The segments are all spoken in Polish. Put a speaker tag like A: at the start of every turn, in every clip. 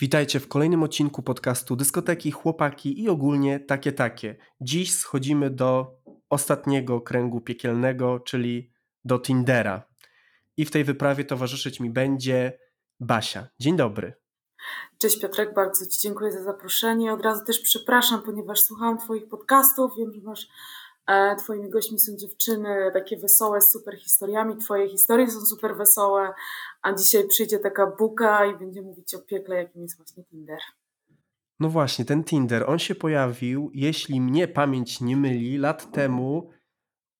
A: Witajcie w kolejnym odcinku podcastu Dyskoteki, Chłopaki i ogólnie takie takie. Dziś schodzimy do ostatniego kręgu piekielnego, czyli do Tindera. I w tej wyprawie towarzyszyć mi będzie Basia. Dzień dobry.
B: Cześć Piotrek, bardzo Ci dziękuję za zaproszenie. Od razu też przepraszam, ponieważ słuchałam Twoich podcastów. Wiem, że masz Twoimi gośćmi są dziewczyny takie wesołe, z super historiami. Twoje historie są super wesołe, a dzisiaj przyjdzie taka buka i będzie mówić o piekle, jakim jest właśnie Tinder.
A: No właśnie, ten Tinder, on się pojawił, jeśli mnie pamięć nie myli, lat temu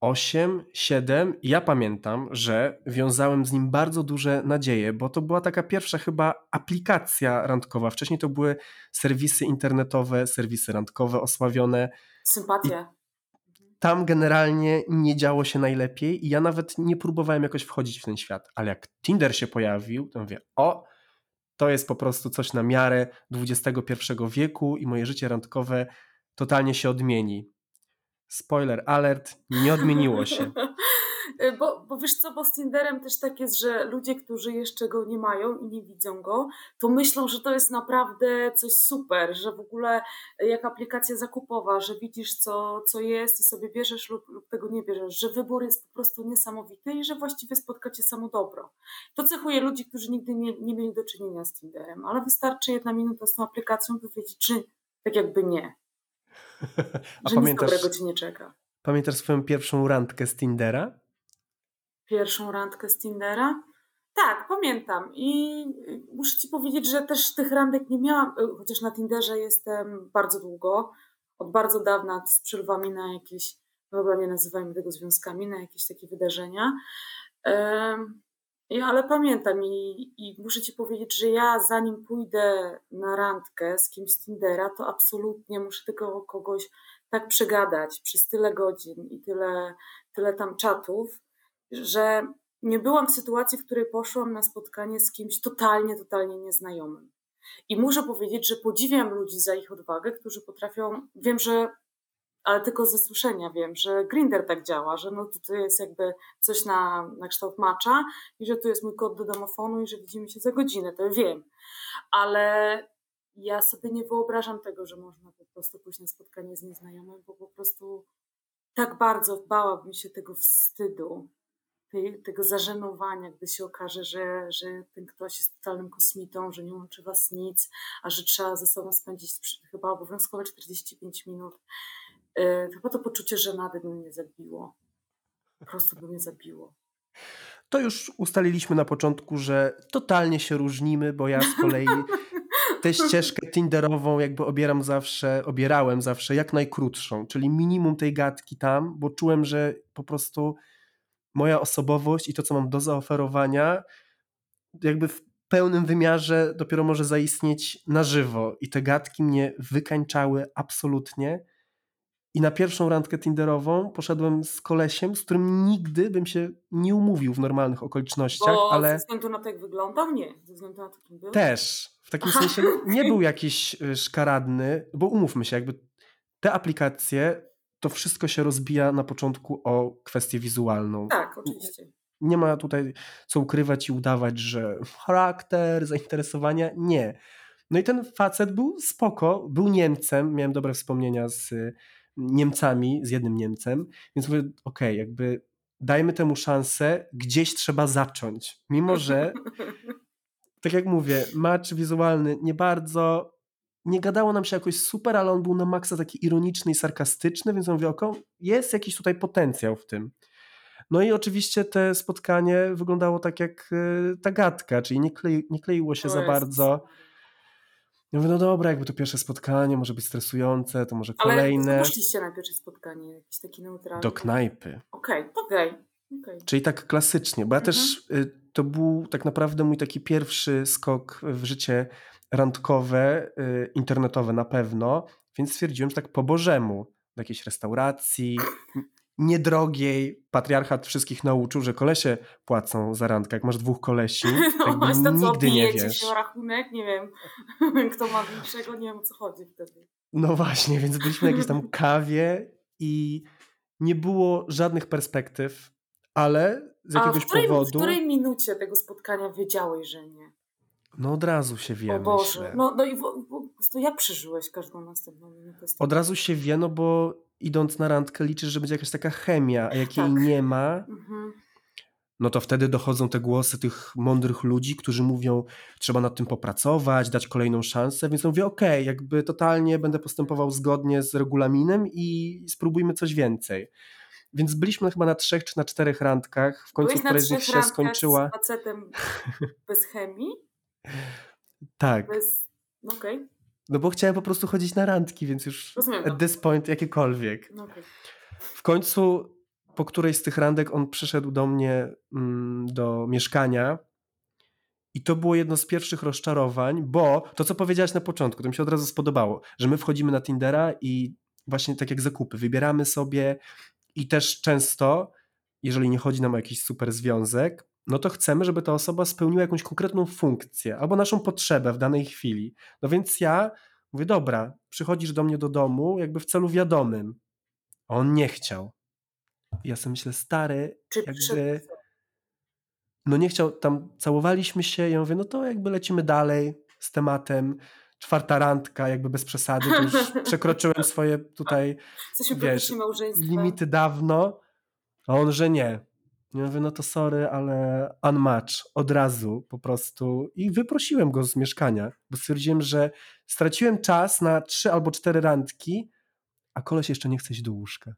A: 8, 7. Ja pamiętam, że wiązałem z nim bardzo duże nadzieje, bo to była taka pierwsza chyba aplikacja randkowa. Wcześniej to były serwisy internetowe, serwisy randkowe osławione.
B: Sympatia.
A: Tam generalnie nie działo się najlepiej i ja nawet nie próbowałem jakoś wchodzić w ten świat. Ale jak Tinder się pojawił, to mówię, o, to jest po prostu coś na miarę XXI wieku i moje życie randkowe totalnie się odmieni. Spoiler alert, nie odmieniło się.
B: bo, bo wiesz co, bo z Tinderem też tak jest, że ludzie, którzy jeszcze go nie mają i nie widzą go, to myślą, że to jest naprawdę coś super, że w ogóle jak aplikacja zakupowa, że widzisz co, co jest i sobie bierzesz lub, lub tego nie bierzesz, że wybór jest po prostu niesamowity i że właściwie spotkacie samo dobro. To cechuje ludzi, którzy nigdy nie, nie mieli do czynienia z Tinderem, ale wystarczy jedna minuta z tą aplikacją, by wiedzieć, czy tak jakby nie. A że pamiętasz, nic dobrego ci nie czeka.
A: Pamiętasz swoją pierwszą randkę z Tindera?
B: Pierwszą randkę z Tindera? Tak, pamiętam. I muszę ci powiedzieć, że też tych randek nie miałam, y, chociaż na Tinderze jestem bardzo długo, od bardzo dawna z przerwami na jakieś, no dobra, nie nazywajmy tego związkami, na jakieś takie wydarzenia. Ja, ale pamiętam i, i, muszę ci powiedzieć, że ja zanim pójdę na randkę z kimś z Tindera, to absolutnie muszę tego kogoś tak przegadać przez tyle godzin i tyle, tyle tam czatów, że nie byłam w sytuacji, w której poszłam na spotkanie z kimś totalnie, totalnie nieznajomym. I muszę powiedzieć, że podziwiam ludzi za ich odwagę, którzy potrafią, wiem, że ale tylko ze słyszenia wiem, że Grinder tak działa, że no to, to jest jakby coś na, na kształt macza i że tu jest mój kod do domofonu i że widzimy się za godzinę, to wiem. Ale ja sobie nie wyobrażam tego, że można po prostu pójść na spotkanie z nieznajomym, bo po prostu tak bardzo bałabym się tego wstydu, tej, tego zażenowania, gdy się okaże, że, że ten ktoś jest totalnym kosmitą, że nie łączy was nic, a że trzeba ze sobą spędzić chyba obowiązkowe 45 minut. E, chyba to poczucie żenady by mnie zabiło. Po prostu by mnie zabiło.
A: To już ustaliliśmy na początku, że totalnie się różnimy, bo ja z kolei tę ścieżkę Tinderową jakby obieram zawsze, obierałem zawsze jak najkrótszą, czyli minimum tej gadki tam, bo czułem, że po prostu moja osobowość i to, co mam do zaoferowania, jakby w pełnym wymiarze dopiero może zaistnieć na żywo. I te gadki mnie wykańczały absolutnie. I na pierwszą randkę Tinderową poszedłem z kolesiem, z którym nigdy bym się nie umówił w normalnych okolicznościach,
B: Bo
A: ale...
B: Ze względu na to, jak wyglądał? Nie. Ze względu na to, kim był?
A: Też. W takim Aha, sensie nie był jakiś y, szkaradny, bo umówmy się, jakby te aplikacje, to wszystko się rozbija na początku o kwestię wizualną.
B: Tak, oczywiście.
A: Nie ma tutaj co ukrywać i udawać, że charakter, zainteresowania. Nie. No i ten facet był spoko, był Niemcem, miałem dobre wspomnienia z Niemcami, z jednym Niemcem, więc mówię, okej, okay, jakby dajmy temu szansę, gdzieś trzeba zacząć. Mimo, że tak jak mówię, match wizualny nie bardzo, nie gadało nam się jakoś super, ale on był na maksa taki ironiczny i sarkastyczny, więc mówię, oko, jest jakiś tutaj potencjał w tym. No i oczywiście te spotkanie wyglądało tak jak e, ta gadka, czyli nie, klei, nie kleiło się za bardzo. Ja mówię, no dobra, jakby to pierwsze spotkanie może być stresujące, to może kolejne. Ale
B: poszliście na pierwsze spotkanie, jakieś takie neutralne?
A: Do knajpy.
B: Okej, okay, okej. Okay. Okay.
A: Czyli tak klasycznie, bo ja mhm. też, y, to był tak naprawdę mój taki pierwszy skok w życie randkowe, y, internetowe na pewno, więc stwierdziłem, że tak po bożemu, do jakiejś restauracji, niedrogiej. Patriarchat wszystkich nauczył, że kolesie płacą za randkę. Jak masz dwóch kolesi, no, to nigdy co, nie wiesz.
B: się rachunek, nie wiem, kto ma większego, nie wiem o co chodzi wtedy.
A: No właśnie, więc byliśmy na jakiejś tam kawie i nie było żadnych perspektyw, ale z jakiegoś
B: A w której,
A: powodu...
B: w której minucie tego spotkania wiedziałeś, że nie?
A: No od razu się wie,
B: O Boże.
A: myślę.
B: No, no i w, to jak przeżyłeś każdą następną minutę?
A: Od razu się wie, no bo idąc na randkę liczysz, że będzie jakaś taka chemia, a jak jej
B: Tak.
A: nie ma,
B: Mhm.
A: no to wtedy dochodzą te głosy tych mądrych ludzi, którzy mówią, trzeba nad tym popracować, dać kolejną szansę, więc mówię, okej, jakby totalnie będę postępował zgodnie z regulaminem i spróbujmy coś więcej. Więc byliśmy chyba na trzech czy na czterech randkach, w końcu któraś z nich się skończyła.
B: z facetem bez chemii?
A: Tak,
B: Bez... No okej,
A: no bo chciałem po prostu chodzić na randki, więc już
B: rozumiem
A: at this point jakiekolwiek.
B: No okej.
A: W końcu po którejś z tych randek on przyszedł do mnie mm, do mieszkania i to było jedno z pierwszych rozczarowań, bo to, co powiedziałaś na początku, to mi się od razu spodobało, że my wchodzimy na Tindera i właśnie tak jak zakupy, wybieramy sobie i też często, jeżeli nie chodzi nam o jakiś super związek, no to chcemy, żeby ta osoba spełniła jakąś konkretną funkcję albo naszą potrzebę w danej chwili. No więc ja mówię, dobra, przychodzisz do mnie do domu jakby w celu wiadomym. A on nie chciał. I Ja sobie myślę, stary,
B: Czy
A: jakby no nie chciał, tam całowaliśmy się, ja mówię, no to jakby lecimy dalej z tematem, czwarta randka, jakby bez przesady, to już przekroczyłem swoje tutaj wiesz, limity dawno, a on, że nie. Ja mówię, no to sorry, ale unmatch, od razu po prostu i wyprosiłem go z mieszkania, bo stwierdziłem, że straciłem czas na trzy albo cztery randki, a koleś jeszcze nie chce iść do łóżka.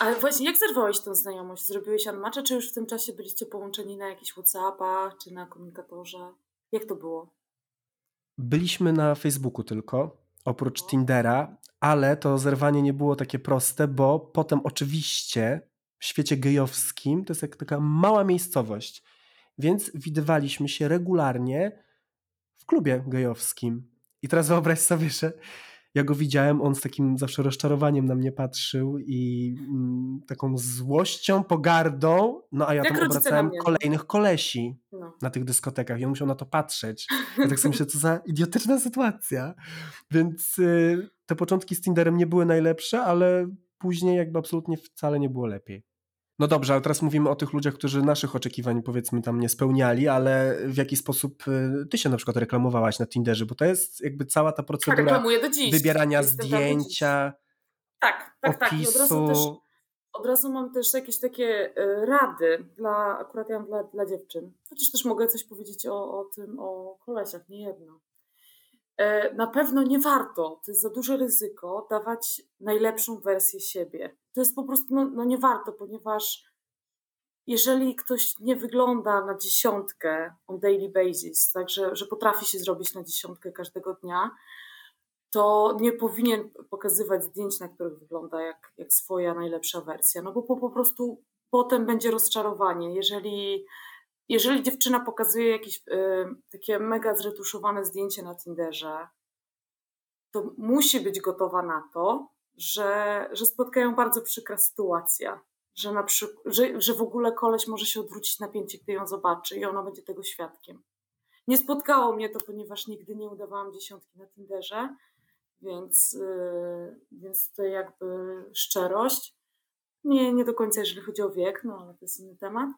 B: Ale właśnie, jak zerwałeś tą znajomość? Zrobiłeś unmatcha, czy już w tym czasie byliście połączeni na jakichś Whatsappach, czy na komunikatorze? Jak to było?
A: Byliśmy na Facebooku tylko, oprócz. Tindera, ale to zerwanie nie było takie proste, bo potem oczywiście w świecie gejowskim to jest jak taka mała miejscowość, więc widywaliśmy się regularnie w klubie gejowskim. I teraz wyobraź sobie, że ja go widziałem, on z takim zawsze rozczarowaniem na mnie patrzył i mm, taką złością, pogardą, no a ja
B: Jak
A: tam obracałem kolejnych kolesi
B: No.
A: na tych dyskotekach i on musiał na to patrzeć. Ja tak sobie myślę, co za idiotyczna sytuacja. Więc y, te początki z Tinderem nie były najlepsze, ale później jakby absolutnie wcale nie było lepiej. No dobrze, ale teraz mówimy o tych ludziach, którzy naszych oczekiwań powiedzmy tam nie spełniali, ale w jaki sposób y, ty się na przykład reklamowałaś na Tinderze, bo to jest jakby cała ta
B: Tak,
A: procedura
B: dziś.
A: wybierania zdjęcia,
B: Tak, tak, tak. I od razu też od razu mam też jakieś takie e, rady dla, akurat ja mam dla, dla dziewczyn. Chociaż też mogę coś powiedzieć o, o tym, o kolesiach, nie jedno. E, Na pewno nie warto, to jest za duże ryzyko, dawać najlepszą wersję siebie. To jest po prostu, no, no nie warto, ponieważ jeżeli ktoś nie wygląda na dziesiątkę on daily basis, także że potrafi się zrobić na dziesiątkę każdego dnia, to nie powinien pokazywać zdjęć, na których wygląda jak, jak swoja najlepsza wersja, no bo po, po prostu potem będzie rozczarowanie. Jeżeli, jeżeli dziewczyna pokazuje jakieś y, takie mega zretuszowane zdjęcie na Tinderze, to musi być gotowa na to, że, że spotkają bardzo przykra sytuacja. Że, na że, że w ogóle koleś może się odwrócić na pięcie, gdy ją zobaczy i ona będzie tego świadkiem. Nie spotkało mnie to, ponieważ nigdy nie udawałam dziesiątki na Tinderze, więc, yy, więc tutaj jakby szczerość. Nie, nie do końca, jeżeli chodzi o wiek, no ale to jest inny temat.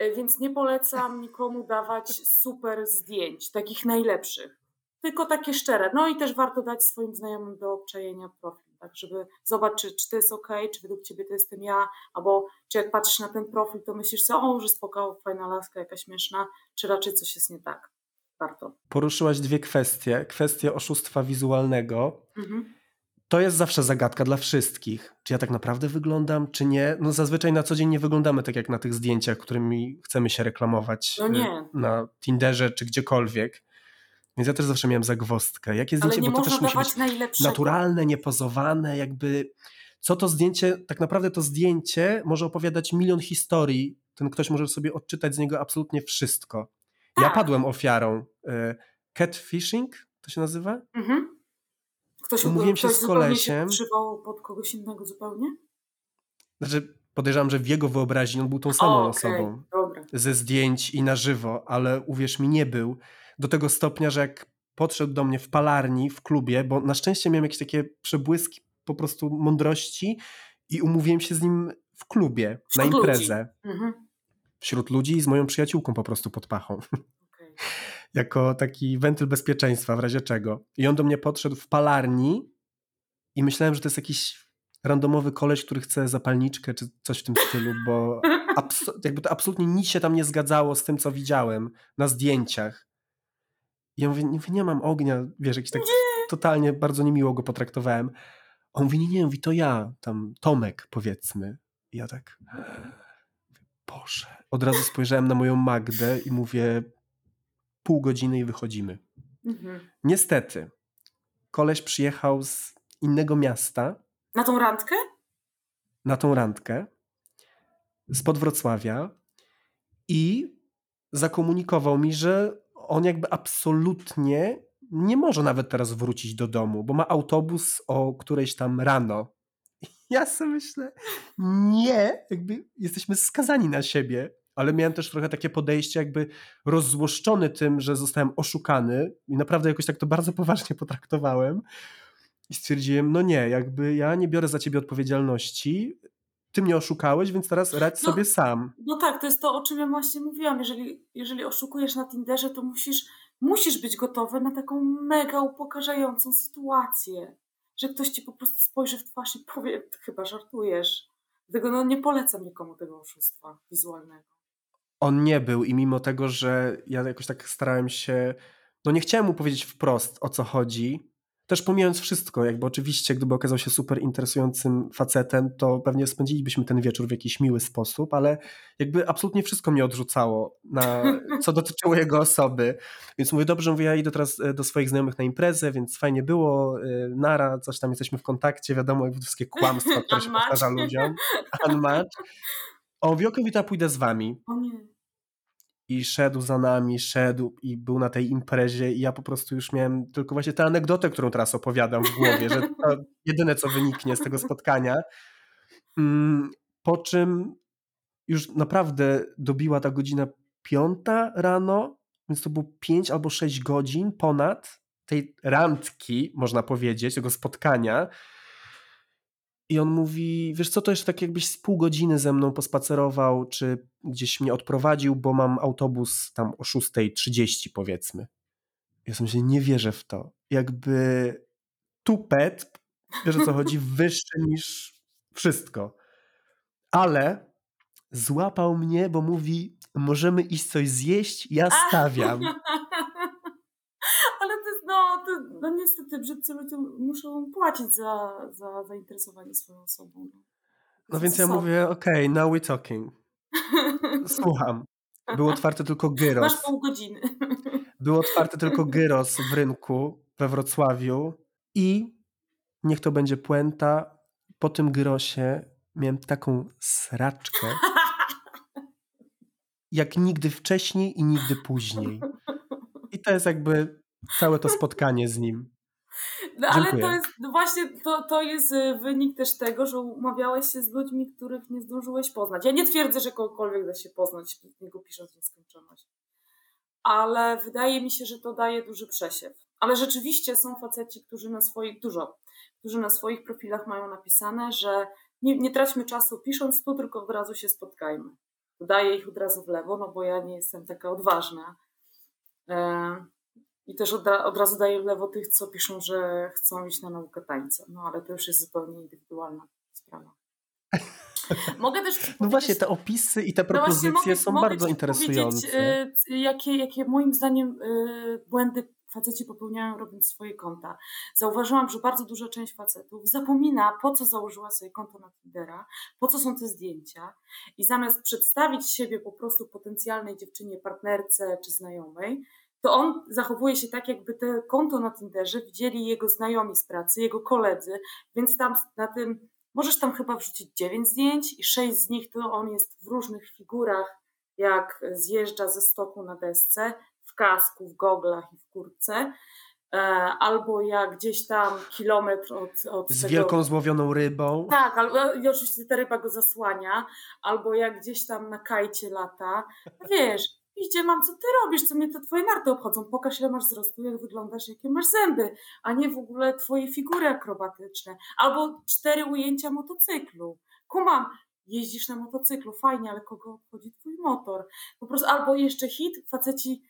B: Yy, Więc nie polecam nikomu dawać super zdjęć, takich najlepszych, tylko takie szczere. No i też warto dać swoim znajomym do obczajenia profil, tak, żeby zobaczyć, czy to jest ok, czy według ciebie to jestem ja, albo czy jak patrzysz na ten profil, to myślisz sobie, o, że spoko, fajna laska, jakaś śmieszna, czy raczej coś jest nie tak. Warto.
A: Poruszyłaś dwie kwestie. Kwestię oszustwa wizualnego.
B: Mhm.
A: To jest zawsze zagadka dla wszystkich. Czy ja tak naprawdę wyglądam, czy nie? No zazwyczaj na co dzień nie wyglądamy tak jak na tych zdjęciach, którymi chcemy się reklamować
B: No
A: y, na Tinderze czy gdziekolwiek. Więc ja też zawsze miałem zagwozdkę. Jakie
B: Ale
A: zdjęcie,
B: nie
A: bo to też musi być
B: najlepszego.
A: naturalne, niepozowane, jakby co to zdjęcie, tak naprawdę to zdjęcie może opowiadać milion historii. Ten ktoś może sobie odczytać z niego absolutnie wszystko. Ja
B: Tak.
A: padłem ofiarą y, catfishing, to się nazywa?
B: Mhm. Ktoś,
A: Umówiłem się
B: ktoś
A: z kolesiem.
B: się pod kogoś innego zupełnie?
A: Znaczy, podejrzewam, że w jego wyobraźni on był tą samą
B: O, okej,
A: osobą
B: Dobra.
A: ze zdjęć i na żywo, ale uwierz mi, nie był. Do tego stopnia, że jak podszedł do mnie w palarni, w klubie, bo na szczęście miałem jakieś takie przebłyski po prostu mądrości i umówiłem się z nim w klubie, na
B: Wśród
A: imprezę.
B: Mhm.
A: Wśród ludzi i z moją przyjaciółką po prostu pod pachą.
B: okej.
A: jako taki wentyl bezpieczeństwa w razie czego. I on do mnie podszedł w palarni i myślałem, że to jest jakiś randomowy koleś, który chce zapalniczkę czy coś w tym stylu, bo jakby to absolutnie nic się tam nie zgadzało z tym, co widziałem na zdjęciach. I ja mówię, nie, nie mam ognia, wiesz, jakiś tak totalnie bardzo niemiło go potraktowałem. On mówi, nie, nie, mówi, to ja, tam Tomek powiedzmy. I ja tak, Boże. Od razu spojrzałem na moją Magdę i mówię, pół godziny i wychodzimy. Mhm. Niestety, koleś przyjechał z innego miasta.
B: Na tą randkę?
A: Na tą randkę. Spod Wrocławia. I zakomunikował mi, że on jakby absolutnie nie może nawet teraz wrócić do domu, bo ma autobus o którejś tam rano. Ja sobie myślę, nie, jakby jesteśmy skazani na siebie, ale miałem też trochę takie podejście, jakby rozzłoszczony tym, że zostałem oszukany i naprawdę jakoś tak to bardzo poważnie potraktowałem. I stwierdziłem, no nie, jakby ja nie biorę za ciebie odpowiedzialności, ty mnie oszukałeś, więc teraz radź no, sobie sam.
B: No tak, to jest to, o czym ja właśnie mówiłam. Jeżeli, jeżeli oszukujesz na Tinderze, to musisz, musisz być gotowy na taką mega upokarzającą sytuację. Że ktoś ci po prostu spojrzy w twarz i powie, chyba żartujesz. Dlatego no, nie polecam nikomu tego oszustwa wizualnego.
A: On nie był i mimo tego, że ja jakoś tak starałem się, no nie chciałem mu powiedzieć wprost o co chodzi, też pomijając wszystko, jakby oczywiście, gdyby okazał się super interesującym facetem, to pewnie spędzilibyśmy ten wieczór w jakiś miły sposób, ale jakby absolutnie wszystko mnie odrzucało, na, co dotyczyło jego osoby. Więc mówię, dobrze, mówię, ja idę teraz e, do swoich znajomych na imprezę, więc fajnie było, e, nara, coś tam jesteśmy w kontakcie, wiadomo, jakby wszystkie kłamstwa, które się powtarza ludziom. Unmatch. Okej, okay, pójdę z wami.
B: O nie
A: i szedł za nami, szedł i był na tej imprezie i ja po prostu już miałem tylko właśnie tę anegdotę, którą teraz opowiadam w głowie, że to jedyne, co wyniknie z tego spotkania. Mm, po czym już naprawdę dobiła ta godzina piąta rano, więc to było pięć albo sześć godzin ponad tej randki, można powiedzieć, tego spotkania. I on mówi, wiesz co, to jeszcze tak jakbyś z pół godziny ze mną pospacerował, czy gdzieś mnie odprowadził, bo mam autobus tam o 6.30 powiedzmy. Ja sobie nie wierzę w to. Jakby tupet, wiesz o co chodzi, wyższy niż wszystko. Ale złapał mnie, bo mówi, możemy iść coś zjeść, ja stawiam.
B: no, no niestety brzydcy ludzie muszą płacić za, za zainteresowanie swoją osobą. No,
A: no więc ja mówię, okej, okay, now we're talking. Słucham. Był otwarty tylko gyros.
B: Masz pół godziny.
A: Był otwarty tylko gyros w rynku we Wrocławiu i niech to będzie puenta, po tym gyrosie miałem taką sraczkę jak nigdy wcześniej i nigdy później. I to jest jakby całe to spotkanie z nim.
B: No ale Dziękuję. to jest no właśnie to, to jest y, wynik też tego, że umawiałeś się z ludźmi, których nie zdążyłeś poznać. Ja nie twierdzę, że kogokolwiek da się poznać, niego pisząc nieskończoność. Ale wydaje mi się, że to daje duży przesiew. Ale rzeczywiście są faceci, którzy na swoich, dużo, którzy na swoich profilach mają napisane, że nie, nie traćmy czasu pisząc tu, tylko od razu się spotkajmy. Daję ich od razu w lewo, no bo ja nie jestem taka odważna. E, i też od, od razu daję lewo tych, co piszą, że chcą iść na naukę tańca. No ale to już jest zupełnie indywidualna sprawa.
A: Mogę też No właśnie, te opisy i te propozycje no mogę, są mogę bardzo interesujące.
B: Y, jakie, jakie moim zdaniem y, błędy faceci popełniają robiąc swoje konta. Zauważyłam, że bardzo duża część facetów zapomina, po co założyła sobie konto na Tindera, po co są te zdjęcia i zamiast przedstawić siebie po prostu potencjalnej dziewczynie, partnerce czy znajomej, to on zachowuje się tak, jakby te konto na Tinderze widzieli jego znajomi z pracy, jego koledzy, więc tam na tym możesz tam chyba wrzucić dziewięć zdjęć i sześć z nich to on jest w różnych figurach, jak zjeżdża ze stoku na desce, w kasku, w goglach i w kurce. E, albo jak gdzieś tam kilometr od. od
A: z tego... wielką złowioną rybą.
B: Tak, albo, i oczywiście ta ryba go zasłania, albo jak gdzieś tam na kajcie lata. Wiesz, idzie mam, co ty robisz, co mnie te twoje narty obchodzą, pokaż ile masz wzrostu, jak wyglądasz, jakie masz zęby, a nie w ogóle twoje figury akrobatyczne, albo cztery ujęcia motocyklu. Kumam, jeździsz na motocyklu, fajnie, ale kogo obchodzi twój motor? Po prostu, albo jeszcze hit, faceci,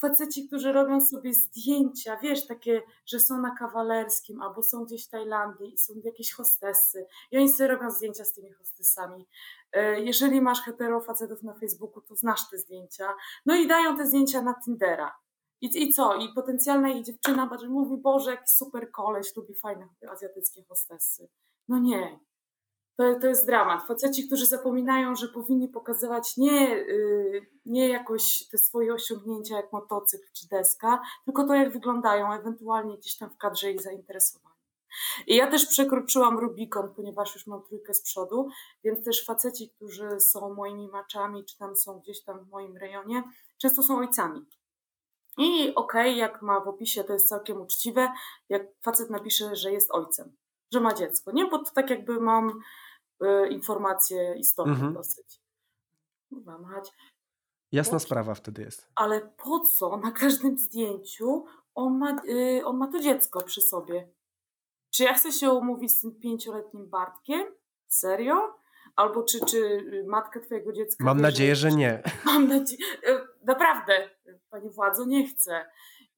B: faceci, którzy robią sobie zdjęcia, wiesz, takie, że są na kawalerskim albo są gdzieś w Tajlandii i są jakieś hostessy i oni sobie robią zdjęcia z tymi hostessami. E, jeżeli masz hetero facetów na Facebooku, to znasz te zdjęcia. No i dają te zdjęcia na Tindera. I, I co? I potencjalna ich dziewczyna mówi, Boże, jaki super koleś, lubi fajne azjatyckie hostessy. No nie, to, to jest dramat. Faceci, którzy zapominają, że powinni pokazywać nie, yy, nie jakoś te swoje osiągnięcia jak motocykl czy deska, tylko to, jak wyglądają, ewentualnie gdzieś tam w kadrze ich zainteresowań. I ja też przekroczyłam Rubikon, ponieważ już mam trójkę z przodu, więc też faceci, którzy są moimi maczami, czy tam są gdzieś tam w moim rejonie, często są ojcami. I okej, okay, jak ma w opisie, to jest całkiem uczciwe, jak facet napisze, że jest ojcem, że ma dziecko. Nie, bo to tak jakby mam y, informacje istotne mhm. dosyć. Mać.
A: Jasna po, sprawa wtedy jest.
B: Ale po co na każdym zdjęciu on ma, y, on ma to dziecko przy sobie? Czy ja chcę się umówić z tym pięcioletnim Bartkiem? Serio? Albo czy, czy matkę twojego dziecka...
A: Mam nadzieję, że nie.
B: Mam nadzieję... Y, naprawdę, Panie władzo, nie chcę.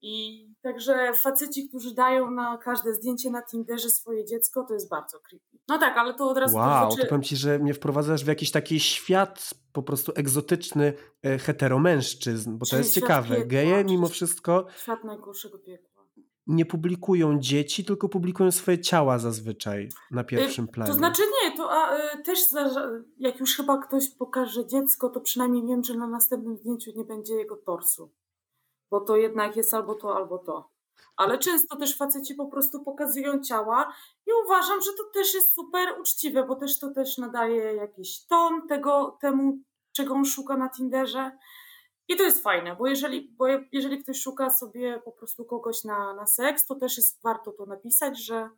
B: I także faceci, którzy dają na każde zdjęcie na Tinderze swoje dziecko, to jest bardzo creepy. No tak, ale to od razu...
A: Wow, to, znaczy... to powiem Ci, że mnie wprowadzasz w jakiś taki świat po prostu egzotyczny e, heteromężczyzn, bo Czyli to jest ciekawe. Piekła, Geje mimo wszystko...
B: Świat najgorszego piekła.
A: Nie publikują dzieci, tylko publikują swoje ciała zazwyczaj na y, pierwszym planie.
B: To znaczy nie, to a, y, też jak już chyba ktoś pokaże dziecko, to przynajmniej wiem, że na następnym zdjęciu nie będzie jego torsu bo to jednak jest albo to, albo to. Ale często też faceci po prostu pokazują ciała i uważam, że to też jest super uczciwe, bo też to też nadaje jakiś ton tego, temu, czego on szuka na Tinderze. I to jest fajne, bo jeżeli, bo jeżeli ktoś szuka sobie po prostu kogoś na, na seks, to też jest warto to napisać, że,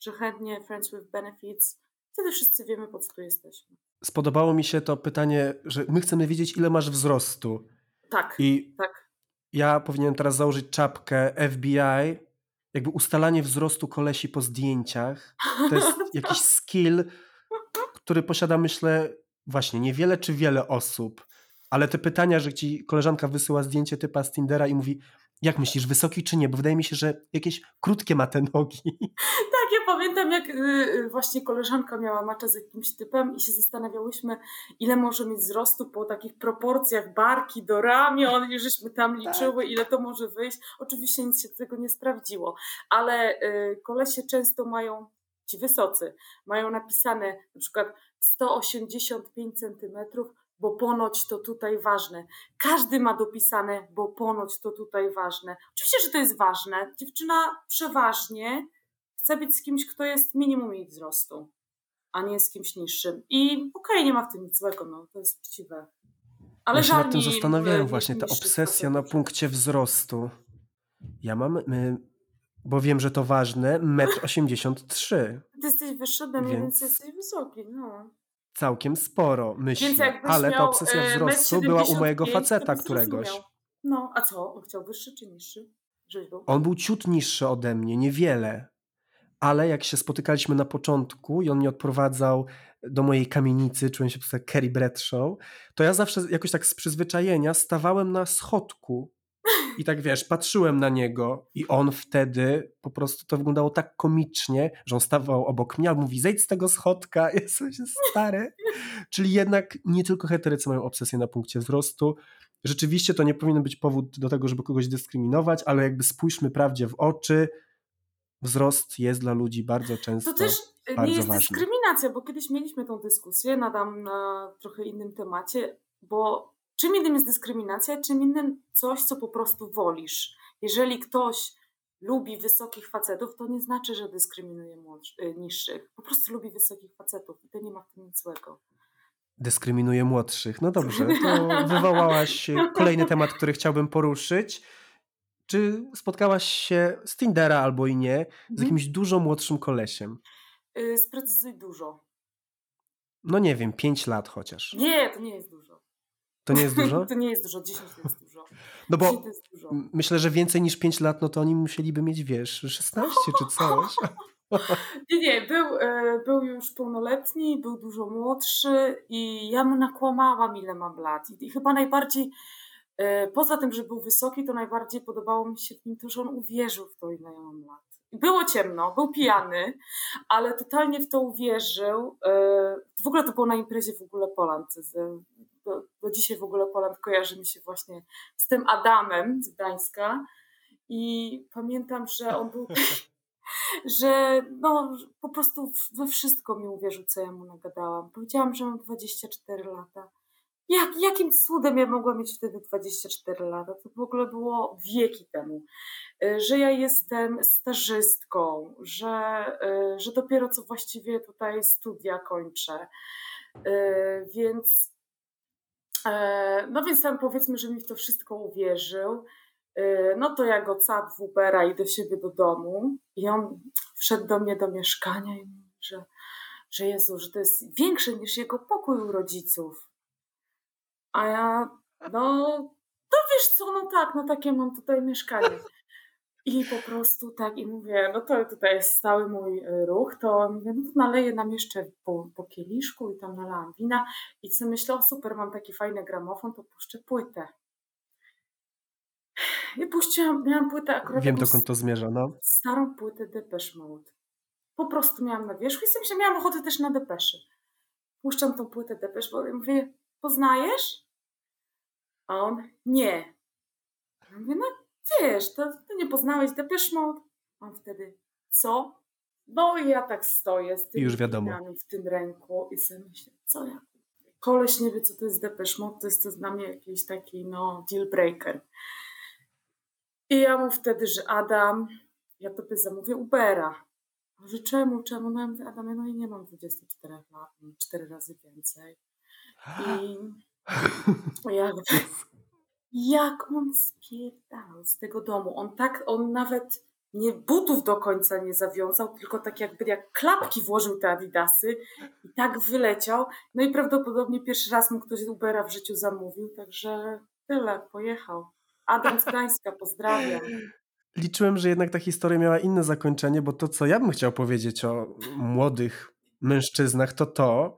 B: że chętnie Friends with Benefits. Wtedy wszyscy wiemy, po co tu jesteśmy.
A: Spodobało mi się to pytanie, że my chcemy wiedzieć, ile masz wzrostu.
B: Tak, I tak
A: ja powinienem teraz założyć czapkę FBI, jakby ustalanie wzrostu kolesi po zdjęciach. To jest jakiś skill, który posiada, myślę, właśnie niewiele czy wiele osób. Ale te pytania, że ci koleżanka wysyła zdjęcie typa z Tindera i mówi, jak myślisz, wysoki czy nie? Bo wydaje mi się, że jakieś krótkie ma te nogi.
B: Tak, ja pamiętam, jak y, y, właśnie koleżanka miała maczę z jakimś typem i się zastanawiałyśmy, ile może mieć wzrostu po takich proporcjach barki do ramion i żeśmy tam tak. liczyły, ile to może wyjść. Oczywiście nic się tego nie sprawdziło, ale y, kolesie często mają, ci wysocy, mają napisane na przykład 185 centymetrów, bo ponoć to tutaj ważne. Każdy ma dopisane, bo ponoć to tutaj ważne. Oczywiście, że to jest ważne. Dziewczyna przeważnie chce być z kimś, kto jest minimum jej wzrostu, a nie z kimś niższym. I okej, okay, nie ma w tym nic złego, no, to jest uczciwe.
A: Ale ja się nad tym zastanawiałem właśnie, ta obsesja na punkcie wzrostu. Ja mam, bo wiem, że to ważne, 1,83 m.
B: Ty jesteś wyższy ode mnie, więc, więc jesteś wysoki, no
A: całkiem sporo, myślę. Ale ta obsesja e, wzrostu była u mojego faceta któregoś.
B: No, a co? On chciał wyższy czy niższy?
A: Był? On był ciut niższy ode mnie, niewiele. Ale jak się spotykaliśmy na początku i on mnie odprowadzał do mojej kamienicy, czułem się po prostu jak Kerry Bradshaw, to ja zawsze jakoś tak z przyzwyczajenia stawałem na schodku i tak wiesz, patrzyłem na niego i on wtedy po prostu to wyglądało tak komicznie, że on stawał obok mnie, mówi zejdź z tego schodka, jestem się stary. Czyli jednak nie tylko heterycy mają obsesję na punkcie wzrostu. Rzeczywiście to nie powinien być powód do tego, żeby kogoś dyskryminować, ale jakby spójrzmy prawdzie w oczy, wzrost jest dla ludzi bardzo często.
B: To też
A: nie
B: jest
A: ważny.
B: dyskryminacja, bo kiedyś mieliśmy tą dyskusję, nadam na trochę innym temacie, bo Czym innym jest dyskryminacja, czym innym coś, co po prostu wolisz. Jeżeli ktoś lubi wysokich facetów, to nie znaczy, że dyskryminuje y, niższych. Po prostu lubi wysokich facetów i to nie ma w tym nic złego.
A: Dyskryminuje młodszych. No dobrze, to wywołałaś kolejny temat, który chciałbym poruszyć. Czy spotkałaś się z Tindera albo i nie z mhm. jakimś dużo młodszym kolesiem?
B: Yy, sprecyzuj dużo.
A: No nie wiem, 5 lat chociaż.
B: Nie, to nie jest dużo.
A: To nie jest dużo?
B: to nie jest dużo, 10 to jest dużo.
A: No bo myślę, że więcej niż 5 lat, no to oni musieliby mieć, wiesz, 16 czy coś.
B: nie, nie, był, e, był już pełnoletni, był dużo młodszy i ja mu nakłamałam, ile mam lat. I chyba najbardziej E, poza tym, że był wysoki, to najbardziej podobało mi się w nim to, że on uwierzył w to, ile ja mam lat. Było ciemno, był pijany, ale totalnie w to uwierzył. E, w ogóle to było na imprezie w ogóle Poland. Do, do dzisiaj w ogóle Poland kojarzy mi się właśnie z tym Adamem z Gdańska. I pamiętam, że on był że no, po prostu we wszystko mi uwierzył, co ja mu nagadałam. Powiedziałam, że mam 24 lata. Jak, jakim cudem ja mogłam mieć wtedy 24 lata? To w ogóle było wieki temu. E, że ja jestem stażystką, że, e, że dopiero co właściwie tutaj studia kończę. E, więc no więc tam powiedzmy, że mi w to wszystko uwierzył. No to ja go cap w Ubera i do siebie do domu i on wszedł do mnie do mieszkania i mówi, że, że Jezu, że to jest większe niż jego pokój u rodziców. A ja, no, to wiesz co, no tak, no takie mam tutaj mieszkanie. I po prostu tak, i mówię, no to tutaj jest stały mój e, ruch, to mówię, no to naleję nam jeszcze po, po kieliszku i tam nalałam wina i sobie myślę, o super, mam taki fajny gramofon, to puszczę płytę. I puściłam, miałam płytę akurat.
A: Wiem, dokąd to zmierza, no.
B: Starą płytę Depeche Mode. Po prostu miałam na wierzchu i sobie myślę, miałam ochotę też na Depesze. Puszczam tą płytę Depeche Mode i mówię, poznajesz? A on, nie. Ja mówię, no wiesz, to ty nie poznałeś Depeche Mode? On wtedy, co? No i ja tak stoję z tym
A: już
B: w tym ręku i sobie myślę, co ja? Koleś nie wie, co to jest Depeche Mode, to jest to dla mnie jakiś taki, no, deal breaker. I ja mu wtedy, że Adam, ja tobie zamówię Ubera. Że czemu, czemu? No ja mówię, Adam, no i nie mam 24 lat, mam 4 razy więcej. I jak, jak on spierdał z tego domu. On tak, on nawet nie butów do końca nie zawiązał, tylko tak jakby jak klapki włożył te adidasy i tak wyleciał. No i prawdopodobnie pierwszy raz mu ktoś Ubera w życiu zamówił, także tyle, pojechał. Adam z Gdańska, pozdrawiam.
A: Liczyłem, że jednak ta historia miała inne zakończenie, bo to, co ja bym chciał powiedzieć o młodych mężczyznach, to to,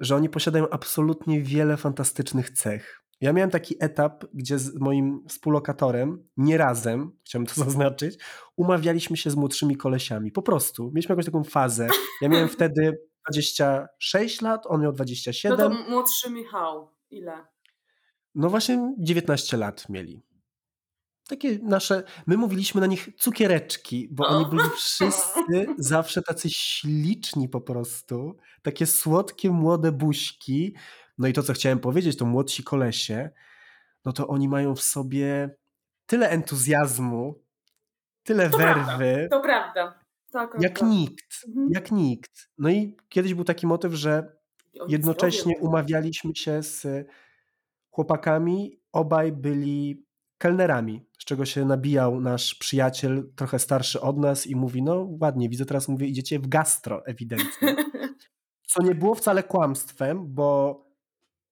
A: że oni posiadają absolutnie wiele fantastycznych cech. Ja miałem taki etap, gdzie z moim współlokatorem, nie razem, chciałbym to zaznaczyć, umawialiśmy się z młodszymi kolesiami. Po prostu. Mieliśmy jakąś taką fazę. Ja miałem wtedy 26 lat, on miał 27.
B: No to młodszy Michał, ile?
A: No właśnie 19 lat mieli. Takie nasze, my mówiliśmy na nich cukiereczki, bo oni byli wszyscy zawsze tacy śliczni po prostu. Takie słodkie, młode buźki. No i to, co chciałem powiedzieć, to młodsi kolesie, no to oni mają w sobie tyle entuzjazmu, tyle
B: to
A: werwy.
B: Prawda, to prawda.
A: Tak, jak nikt. Mhm. Jak nikt. No i kiedyś był taki motyw, że jednocześnie umawialiśmy się z chłopakami, obaj byli kelnerami, z czego się nabijał nasz przyjaciel, trochę starszy od nas i mówi, no ładnie, widzę teraz, mówię, idziecie w gastro ewidentnie. Co nie było wcale kłamstwem, bo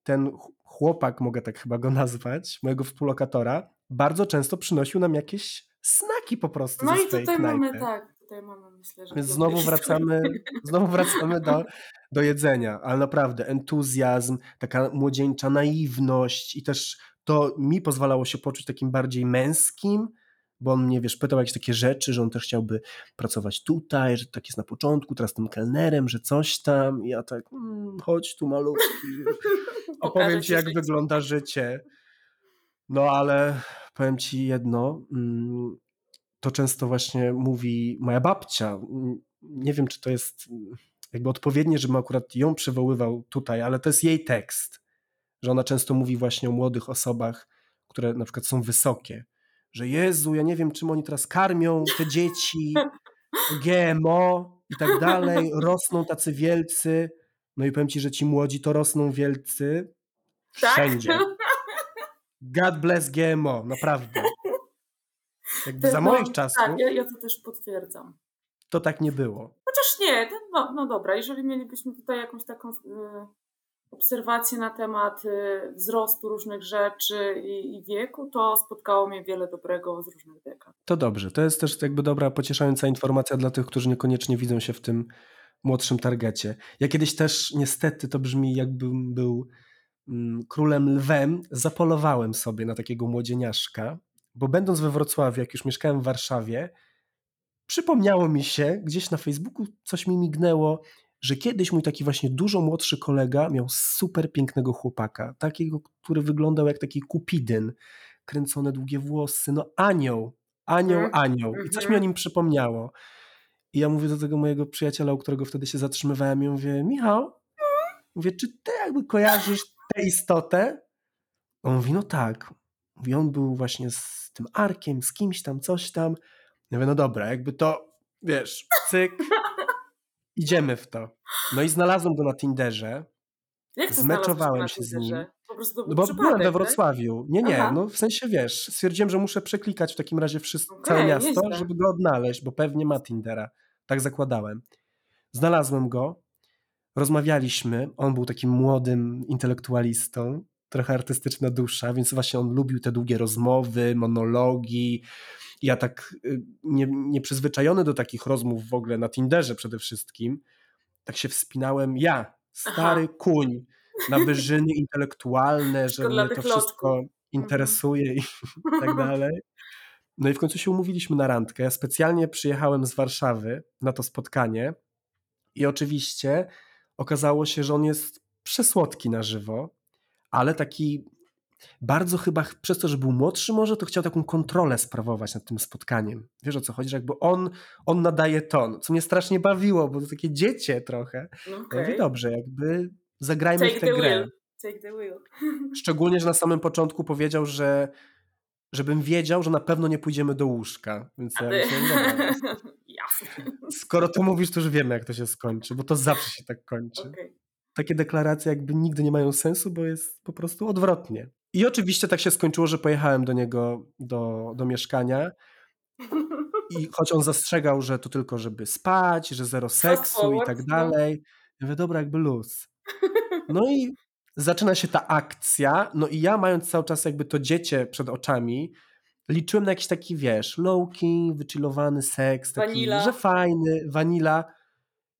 A: ten chłopak, mogę tak chyba go nazwać, mojego współlokatora, bardzo często przynosił nam jakieś snaki po prostu
B: No
A: i
B: tutaj mamy, tak, tutaj mamy, myślę, że...
A: Więc znowu wracamy, znowu wracamy do, do jedzenia, ale naprawdę entuzjazm, taka młodzieńcza naiwność i też to mi pozwalało się poczuć takim bardziej męskim, bo on mnie, wiesz, pytał jakieś takie rzeczy, że on też chciałby pracować tutaj, że tak jest na początku, teraz tym kelnerem, że coś tam. I ja tak, mm, chodź tu malutki, opowiem ci, jak życie. wygląda życie. No ale powiem ci jedno, mm, to często właśnie mówi moja babcia. Nie wiem, czy to jest jakby odpowiednie, żebym akurat ją przywoływał tutaj, ale to jest jej tekst że ona często mówi właśnie o młodych osobach, które na przykład są wysokie, że Jezu, ja nie wiem, czym oni teraz karmią te dzieci, GMO i tak dalej, rosną tacy wielcy. No i powiem ci, że ci młodzi to rosną wielcy tak? wszędzie. God bless GMO, naprawdę. Jakby za no, moich czasów.
B: Tak, ja, ja, to też potwierdzam.
A: To tak nie było.
B: Chociaż nie, no, no dobra, jeżeli mielibyśmy tutaj jakąś taką yy, obserwacje na temat y, wzrostu różnych rzeczy i, i, wieku, to spotkało mnie wiele dobrego z różnych dekad.
A: To dobrze. To jest też jakby dobra, pocieszająca informacja dla tych, którzy niekoniecznie widzą się w tym młodszym targecie. Ja kiedyś też niestety to brzmi jakbym był mm, królem lwem, zapolowałem sobie na takiego młodzieniaszka, bo będąc we Wrocławiu, jak już mieszkałem w Warszawie, przypomniało mi się, gdzieś na Facebooku coś mi mignęło, że kiedyś mój taki właśnie dużo młodszy kolega miał super pięknego chłopaka, takiego, który wyglądał jak taki kupidyn, kręcone długie włosy, no anioł, anioł,
B: Mhm,
A: anioł. I coś mi o
B: mhm.
A: nim przypomniało. I ja mówię do tego mojego przyjaciela, u którego wtedy się zatrzymywałem, i mówię, Michał, mówię, czy ty jakby kojarzysz tę istotę? On mówi, no tak. Mówi, on był właśnie z tym Arkiem, z kimś tam, coś tam. Ja mówię, no dobra, jakby to, wiesz, cyk, idziemy w to. No i znalazłem go na Tinderze,
B: Jak
A: zmeczowałem się z nim.
B: Po prostu to
A: No
B: był
A: bo
B: przypadek,
A: byłem we
B: tak?
A: Wrocławiu. Nie, nie,
B: Aha.
A: no w sensie wiesz, stwierdziłem, że muszę przeklikać w takim razie wszystko, całe
B: Okej,
A: miasto,
B: nieźle.
A: żeby go odnaleźć, bo pewnie ma Tindera. Tak zakładałem. Znalazłem go, rozmawialiśmy, on był takim młodym intelektualistą, trochę artystyczna dusza, więc właśnie on lubił te długie rozmowy, monologi. Ja tak y, nie, nieprzyzwyczajony do takich rozmów w ogóle na Tinderze przede wszystkim, tak się wspinałem ja, stary
B: Aha.
A: kuń, na wyżyny intelektualne, że mnie to wszystko
B: loczków. Mhm.
A: interesuje i tak dalej. No i w końcu się umówiliśmy na randkę. Ja specjalnie przyjechałem z Warszawy na to spotkanie i oczywiście okazało się, że on jest przesłodki na żywo, ale taki bardzo chyba ch- przez to, że był młodszy może, to chciał taką kontrolę sprawować nad tym spotkaniem. Wiesz o co chodzi? Że jakby on, on nadaje ton, co mnie strasznie bawiło, bo to takie dziecię trochę.
B: No
A: Ja mówię, dobrze, jakby zagrajmy
B: Take
A: w tę grę.
B: wheel. Take the wheel.
A: Szczególnie, że na samym początku powiedział, że żebym wiedział, że na pewno nie pójdziemy do łóżka. Więc ja myślałem, dobra,
B: Jasne.
A: skoro to mówisz, to już wiemy, jak to się skończy, bo to zawsze się tak kończy.
B: Okej.
A: Takie deklaracje jakby nigdy nie mają sensu, bo jest po prostu odwrotnie. I oczywiście tak się skończyło, że pojechałem do niego do, do mieszkania i choć on zastrzegał, że to tylko żeby spać, że zero seksu i tak dalej, ja mówię, dobra, jakby luz. No i zaczyna się ta akcja, no i ja mając cały czas jakby to dziecię przed oczami, liczyłem na jakiś taki, wiesz, low-key, wychillowany seks, taki,
B: Vanilla.
A: że fajny, vanilla.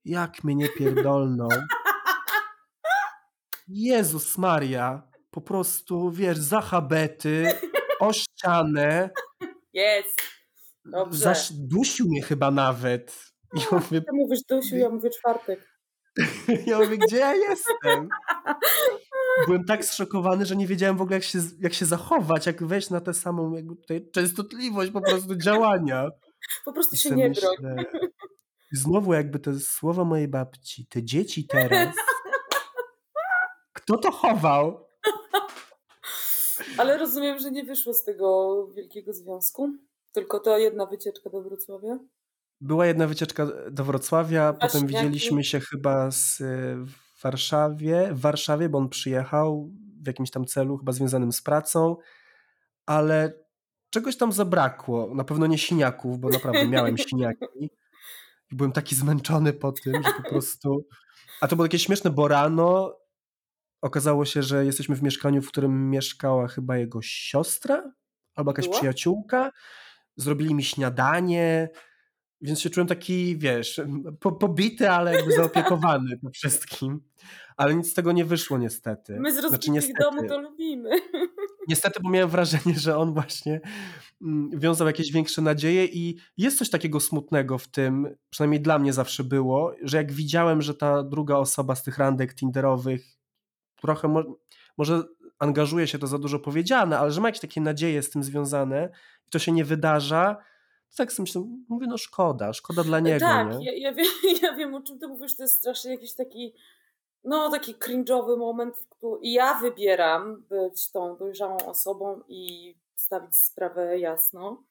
A: Jak mnie nie pierdolną. Jezus Maria, po prostu, wiesz, za habety, o ścianę,
B: Jest. Dobrze.
A: zaś dusił mnie chyba nawet. I ja mówię,
B: Ty mówisz Dusiu, ja mówię czwartek.
A: ja mówię, gdzie ja jestem? Byłem tak zszokowany, że nie wiedziałem w ogóle, jak się, jak się zachować, jak wejść na tę samą jakby tutaj częstotliwość po prostu działania.
B: Po prostu się nie broń.
A: znowu jakby te słowa mojej babci, te dzieci teraz, kto to chował?
B: Ale rozumiem, że nie wyszło z tego wielkiego związku. Tylko ta jedna wycieczka do Wrocławia.
A: Była jedna wycieczka do Wrocławia, potem
B: Właśnie,
A: widzieliśmy się chyba z, w Warszawie, w Warszawie, bo on przyjechał w jakimś tam celu, chyba związanym z pracą, ale czegoś tam zabrakło. Na pewno nie siniaków, bo naprawdę miałem siniaki. Byłem taki zmęczony po tym, że po prostu... A to było takie śmieszne, bo rano okazało się, że jesteśmy w mieszkaniu, w którym mieszkała chyba jego siostra albo jakaś
B: Była?
A: przyjaciółka. Zrobili mi śniadanie, więc się czułem taki, wiesz, po, pobity, ale jakby zaopiekowany po wszystkim. Ale nic z tego nie wyszło niestety.
B: My z
A: Znaczy
B: rozbitych
A: niestety.
B: domu to lubimy.
A: Niestety, bo miałem wrażenie, że on właśnie mm, wiązał jakieś większe nadzieje i jest coś takiego smutnego w tym, przynajmniej dla mnie zawsze było, że jak widziałem, że ta druga osoba z tych randek tinderowych trochę mo może angażuje się, to za dużo powiedziane, ale że ma jakieś takie nadzieje z tym związane i to się nie wydarza, to tak sobie myślę, mówię, no szkoda, szkoda dla niego,
B: tak,
A: nie?
B: ja, ja, wiem, ja wiem o czym ty mówisz, to jest strasznie jakiś taki no taki cringe'owy moment, w którym ja wybieram być tą dojrzałą osobą i stawić sprawę jasno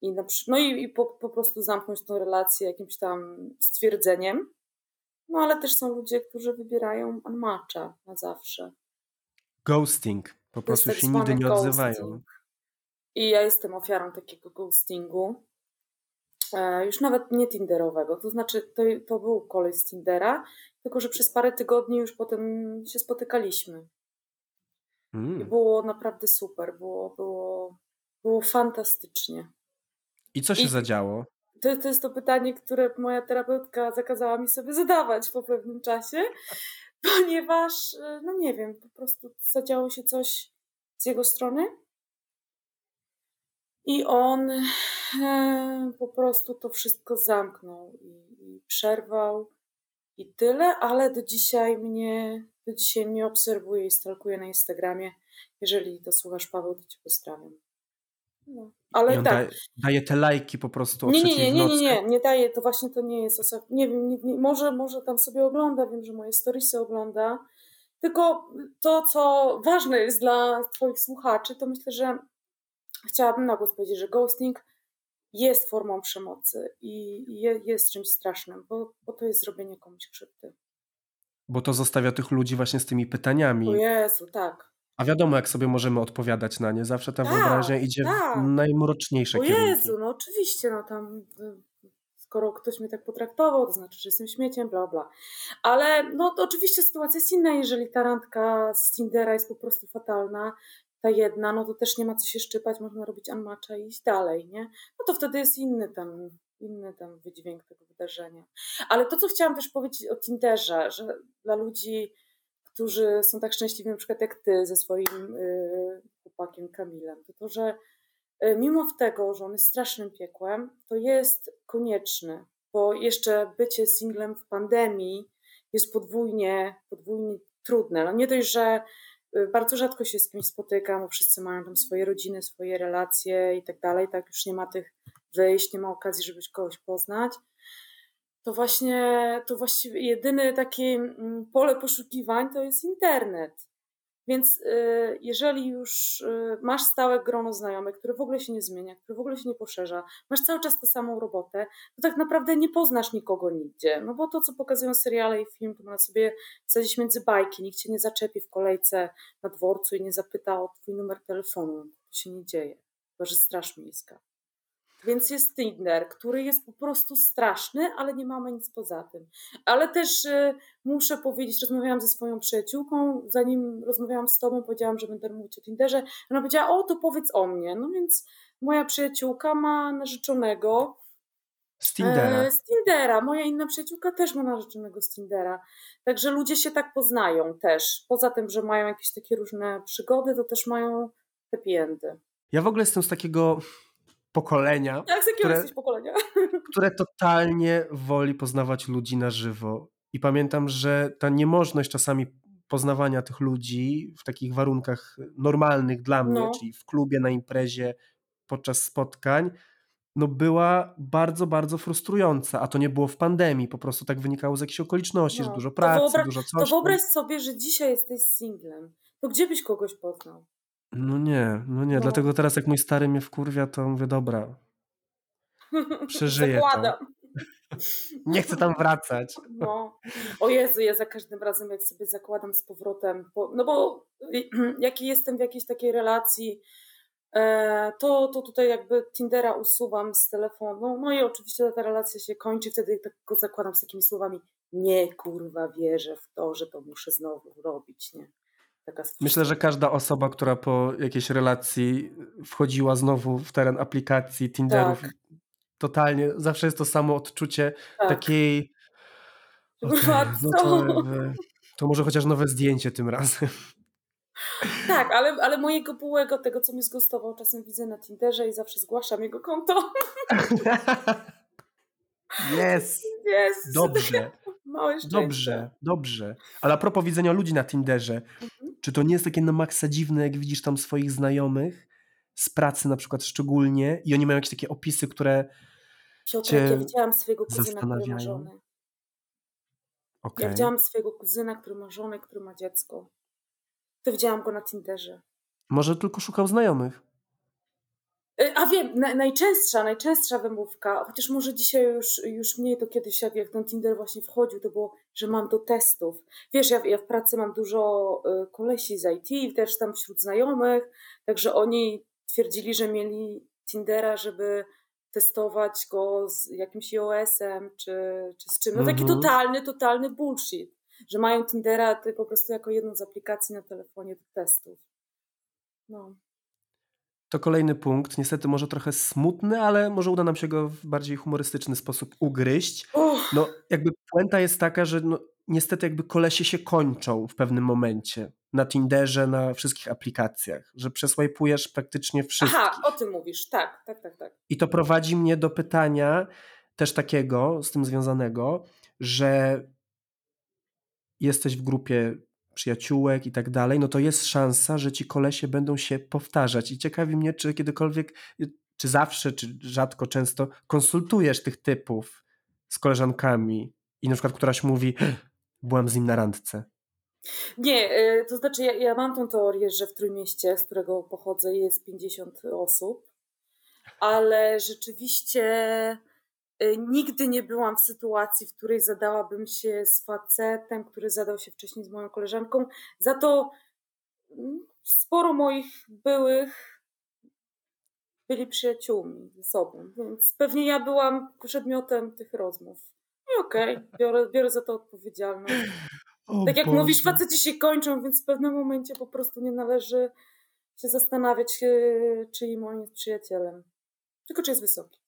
B: i, na, przy- no i, i po, po prostu zamknąć tą relację jakimś tam stwierdzeniem. No ale też są ludzie, którzy wybierają unmatcha na zawsze.
A: Ghosting, po prostu
B: tak
A: się nigdy
B: zwany
A: nie odzywają.
B: ghosting. I ja jestem ofiarą takiego ghostingu. E, już nawet nie Tinderowego. To znaczy, to, to był kolej z Tindera, tylko że przez parę tygodni już potem się spotykaliśmy. I
A: Mm.
B: było naprawdę super. Było, było, było fantastycznie.
A: I co się
B: I-
A: zadziało?
B: To, to jest to pytanie, które moja terapeutka zakazała mi sobie zadawać po pewnym czasie, ponieważ, y, no nie wiem, po prostu zadziało się coś z jego strony i on e, po prostu to wszystko zamknął i, i przerwał i tyle, ale do dzisiaj mnie, do dzisiaj mnie obserwuje i stalkuje na Instagramie. Jeżeli to słuchasz, Paweł, to cię pozdrawiam. No. Ale tak.
A: daje, daje te lajki po prostu o
B: Nie, nie, nie, nie, nie, nie, nie daje, to właśnie to nie jest osoba, nie wiem, nie, nie, może, może tam sobie ogląda, wiem, że moje storiesy ogląda, tylko to, co ważne jest dla twoich słuchaczy, to myślę, że chciałabym na głos powiedzieć, że ghosting jest formą przemocy i je, jest czymś strasznym, bo, bo to jest zrobienie komuś krzywdy.
A: Bo to zostawia tych ludzi właśnie z tymi
B: O
A: pytaniami.
B: Jezu, tak.
A: A wiadomo, jak sobie możemy odpowiadać na nie. Zawsze ta
B: Tak,
A: wyobraźnia idzie
B: tak.
A: w najmroczniejsze
B: O
A: kierunki.
B: Jezu, no oczywiście, no tam y, skoro ktoś mnie tak potraktował, to znaczy, że jestem śmieciem, bla bla. Ale no to oczywiście sytuacja jest inna, jeżeli ta randka z Tindera jest po prostu fatalna, ta jedna, no to też nie ma co się szczypać, można robić unmatcha i iść dalej, nie? No to wtedy jest inny tam, inny tam wydźwięk tego wydarzenia. Ale to, co chciałam też powiedzieć o Tinderze, że dla ludzi, którzy są tak szczęśliwi, na przykład jak ty ze swoim y, chłopakiem Kamilem, to to, że y, mimo tego, że on jest strasznym piekłem, to jest konieczny, bo jeszcze bycie singlem w pandemii jest podwójnie, podwójnie trudne. No nie dość, że y, bardzo rzadko się z kimś spotykam, bo wszyscy mają tam swoje rodziny, swoje relacje i tak dalej, tak już nie ma tych wyjść, nie ma okazji, żeby kogoś poznać. To właśnie, to właściwie jedyne takie mm, pole poszukiwań to jest internet. Więc y, jeżeli już y, masz stałe grono znajomych, które w ogóle się nie zmienia, które w ogóle się nie poszerza, masz cały czas tę samą robotę, to tak naprawdę nie poznasz nikogo nigdzie. No bo to, co pokazują seriale i film, to można sobie wsadzić między bajki. Nikt cię nie zaczepi w kolejce na dworcu i nie zapyta o twój numer telefonu. To się nie dzieje. Chyba, że straż miejska. Więc jest Tinder, który jest po prostu straszny, ale nie mamy nic poza tym. Ale też y, muszę powiedzieć, rozmawiałam ze swoją przyjaciółką, zanim rozmawiałam z tobą, powiedziałam, że będę mówić o Tinderze. Ona powiedziała, o to powiedz o mnie. No więc moja przyjaciółka ma narzeczonego
A: Z Tindera.
B: e, z Tindera. Moja inna przyjaciółka też ma narzeczonego z Tindera. Także ludzie się tak poznają też. Poza tym, że mają jakieś takie różne przygody, to też mają happy endy.
A: Ja w ogóle jestem z takiego pokolenia,
B: jakiego
A: które,
B: pokolenia?
A: które totalnie woli poznawać ludzi na żywo. I pamiętam, że ta niemożność czasami poznawania tych ludzi w takich warunkach normalnych dla mnie,
B: No.
A: czyli w klubie, na imprezie, podczas spotkań, no była bardzo, bardzo frustrująca. A to nie było w pandemii, po prostu tak wynikało z jakichś okoliczności, że
B: No,
A: dużo
B: to
A: pracy, dużo coś.
B: To wyobraź sobie, że dzisiaj jesteś singlem. To gdzie byś kogoś poznał?
A: No nie, no nie.
B: No.
A: Dlatego teraz jak mój stary mnie wkurwia, to mówię, dobra, przeżyję to.
B: Zakładam.
A: Nie chcę tam wracać.
B: No. O Jezu, ja za każdym razem jak sobie zakładam z powrotem, bo, no bo jak jestem w jakiejś takiej relacji, e, to, to tutaj jakby Tindera usuwam z telefonu, no i oczywiście ta relacja się kończy, wtedy tak go zakładam z takimi słowami, nie kurwa wierzę w to, że to muszę znowu robić, nie? Taka
A: Myślę, że każda osoba, która po jakiejś relacji wchodziła znowu w teren aplikacji, Tinderów,
B: Tak.
A: totalnie, zawsze jest to samo odczucie
B: tak.
A: takiej.
B: Kurwa,
A: no to, jakby, to może chociaż nowe zdjęcie tym razem.
B: Tak, ale, ale mojego byłego, tego co mnie zgostował, czasem widzę na Tinderze i zawsze zgłaszam jego konto.
A: Jest!
B: Jest.
A: Dobrze,
B: Małe szczęście.
A: dobrze, dobrze. Ale a propos widzenia ludzi na Tinderze. Czy to nie jest takie na maksa dziwne, jak widzisz tam swoich znajomych z pracy na przykład szczególnie i oni mają jakieś takie opisy, które
B: Piotrek, ja
A: cię
B: widziałam swojego kuzyna, który ma żonę. Ja
A: Okej.
B: widziałam swojego kuzyna, który ma żonę, który ma dziecko. To widziałam go na Tinderze.
A: Może tylko szukał znajomych.
B: Y, A wiem, na, najczęstsza, najczęstsza wymówka, chociaż może dzisiaj już, już mniej, to kiedyś jak, jak ten Tinder właśnie wchodził, to było, że mam do testów. Wiesz, ja, ja w pracy mam dużo y, kolesi z IT, też tam wśród znajomych, także oni twierdzili, że mieli Tindera, żeby testować go z jakimś iOS-em czy, czy z czym. No taki
A: Mhm.
B: totalny, totalny bullshit, że mają Tindera po prostu jako jedną z aplikacji na telefonie do testów. No.
A: To kolejny punkt, niestety może trochę smutny, ale może uda nam się go w bardziej humorystyczny sposób ugryźć.
B: Uff.
A: No, jakby puenta jest taka, że no, niestety jakby kolesie się kończą w pewnym momencie. Na Tinderze, na wszystkich aplikacjach, że przesłajpujesz praktycznie wszystkich.
B: Aha, o tym mówisz, tak, tak, tak, tak.
A: I to prowadzi mnie do pytania też takiego, z tym związanego, że jesteś w grupie przyjaciółek i tak dalej, no to jest szansa, że ci kolesie będą się powtarzać. I ciekawi mnie, czy kiedykolwiek, czy zawsze, czy rzadko, często konsultujesz tych typów z koleżankami i na przykład któraś mówi, byłam z nim na randce.
B: Nie, y, to znaczy ja, ja mam tą teorię, że w Trójmieście, z którego pochodzę, jest 50 osób, ale rzeczywiście y, nigdy nie byłam w sytuacji, w której zadałabym się z facetem, który zadał się wcześniej z moją koleżanką. Za to mm, sporo moich byłych byli przyjaciółmi ze sobą, więc pewnie ja byłam przedmiotem tych rozmów. I okej, okay, biorę, biorę za to odpowiedzialność. O tak jak Boże. mówisz, faceci się kończą, więc w pewnym momencie po prostu nie należy się zastanawiać, e, czyim on jest przyjacielem. Tylko czy jest wysoki.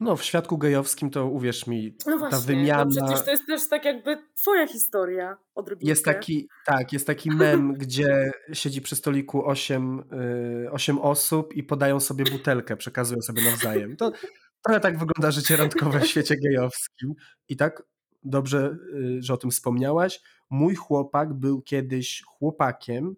A: No, w świadku gejowskim to uwierz mi,
B: no właśnie,
A: ta wymiana.
B: No przecież to jest też tak jakby twoja historia odrobinkę.
A: Jest taki, tak, jest taki mem, gdzie siedzi przy stoliku osiem, y, osiem osób i podają sobie butelkę, przekazują sobie nawzajem. To trochę tak wygląda życie randkowe w świecie gejowskim. I tak dobrze, y, że o tym wspomniałaś. Mój chłopak był kiedyś chłopakiem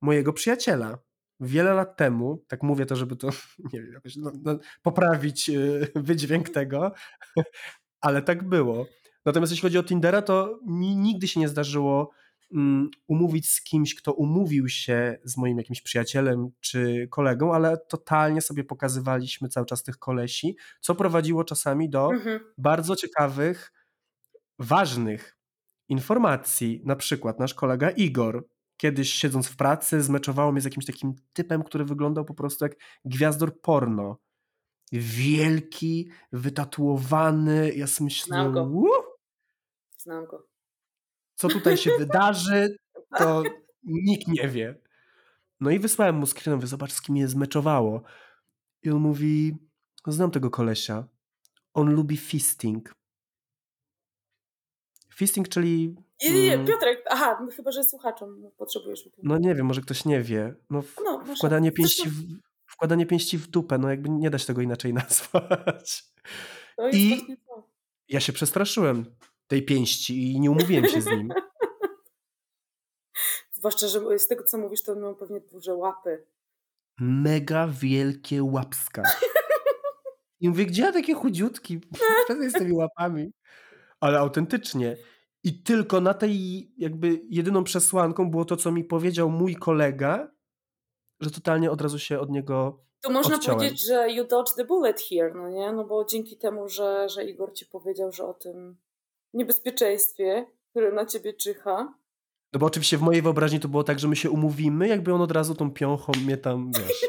A: mojego przyjaciela wiele lat temu, tak mówię to, żeby to nie wiem, jakoś no, no, poprawić y, wydźwięk tego, ale tak było. Natomiast jeśli chodzi o Tindera, to mi nigdy się nie zdarzyło um, umówić z kimś, kto umówił się z moim jakimś przyjacielem czy kolegą, ale totalnie sobie pokazywaliśmy cały czas tych kolesi, co prowadziło czasami do mhm. bardzo ciekawych, ważnych informacji. Na przykład nasz kolega Igor kiedyś siedząc w pracy zmeczowało mnie z jakimś takim typem, który wyglądał po prostu jak gwiazdor porno. Wielki, wytatuowany. Ja sobie myślę,
B: Znam go. Znam go.
A: Co tutaj się wydarzy, to nikt nie wie. No i wysłałem mu screen, mówię, zobacz z kim je zmeczowało. I on mówi, znam tego kolesia. On lubi fisting. Fisting, czyli
B: nie, nie, nie, mm. Piotrek, aha, chyba, że słuchaczom potrzebujesz.
A: No nie wiem, może ktoś nie wie. No, no wkładanie, pięści w, wkładanie pięści w dupę, no jakby nie da się tego inaczej nazwać.
B: To I to.
A: ja się przestraszyłem tej pięści i nie umówiłem się z nim.
B: Zwłaszcza, że z tego, co mówisz, to miał pewnie duże łapy.
A: Mega wielkie łapska. I mówię, gdzie ja takie chudziutki? Przestań z tymi łapami. Ale autentycznie. I tylko na tej jakby jedyną przesłanką było to, co mi powiedział mój kolega, że totalnie od razu się od niego
B: To można
A: odciąłem.
B: powiedzieć, że you dodged the bullet here, no nie? No bo dzięki temu, że, że Igor ci powiedział, że o tym niebezpieczeństwie, które na ciebie czyha.
A: No bo oczywiście w mojej wyobraźni to było tak, że my się umówimy, jakby on od razu tą piąchą mnie tam, wiesz...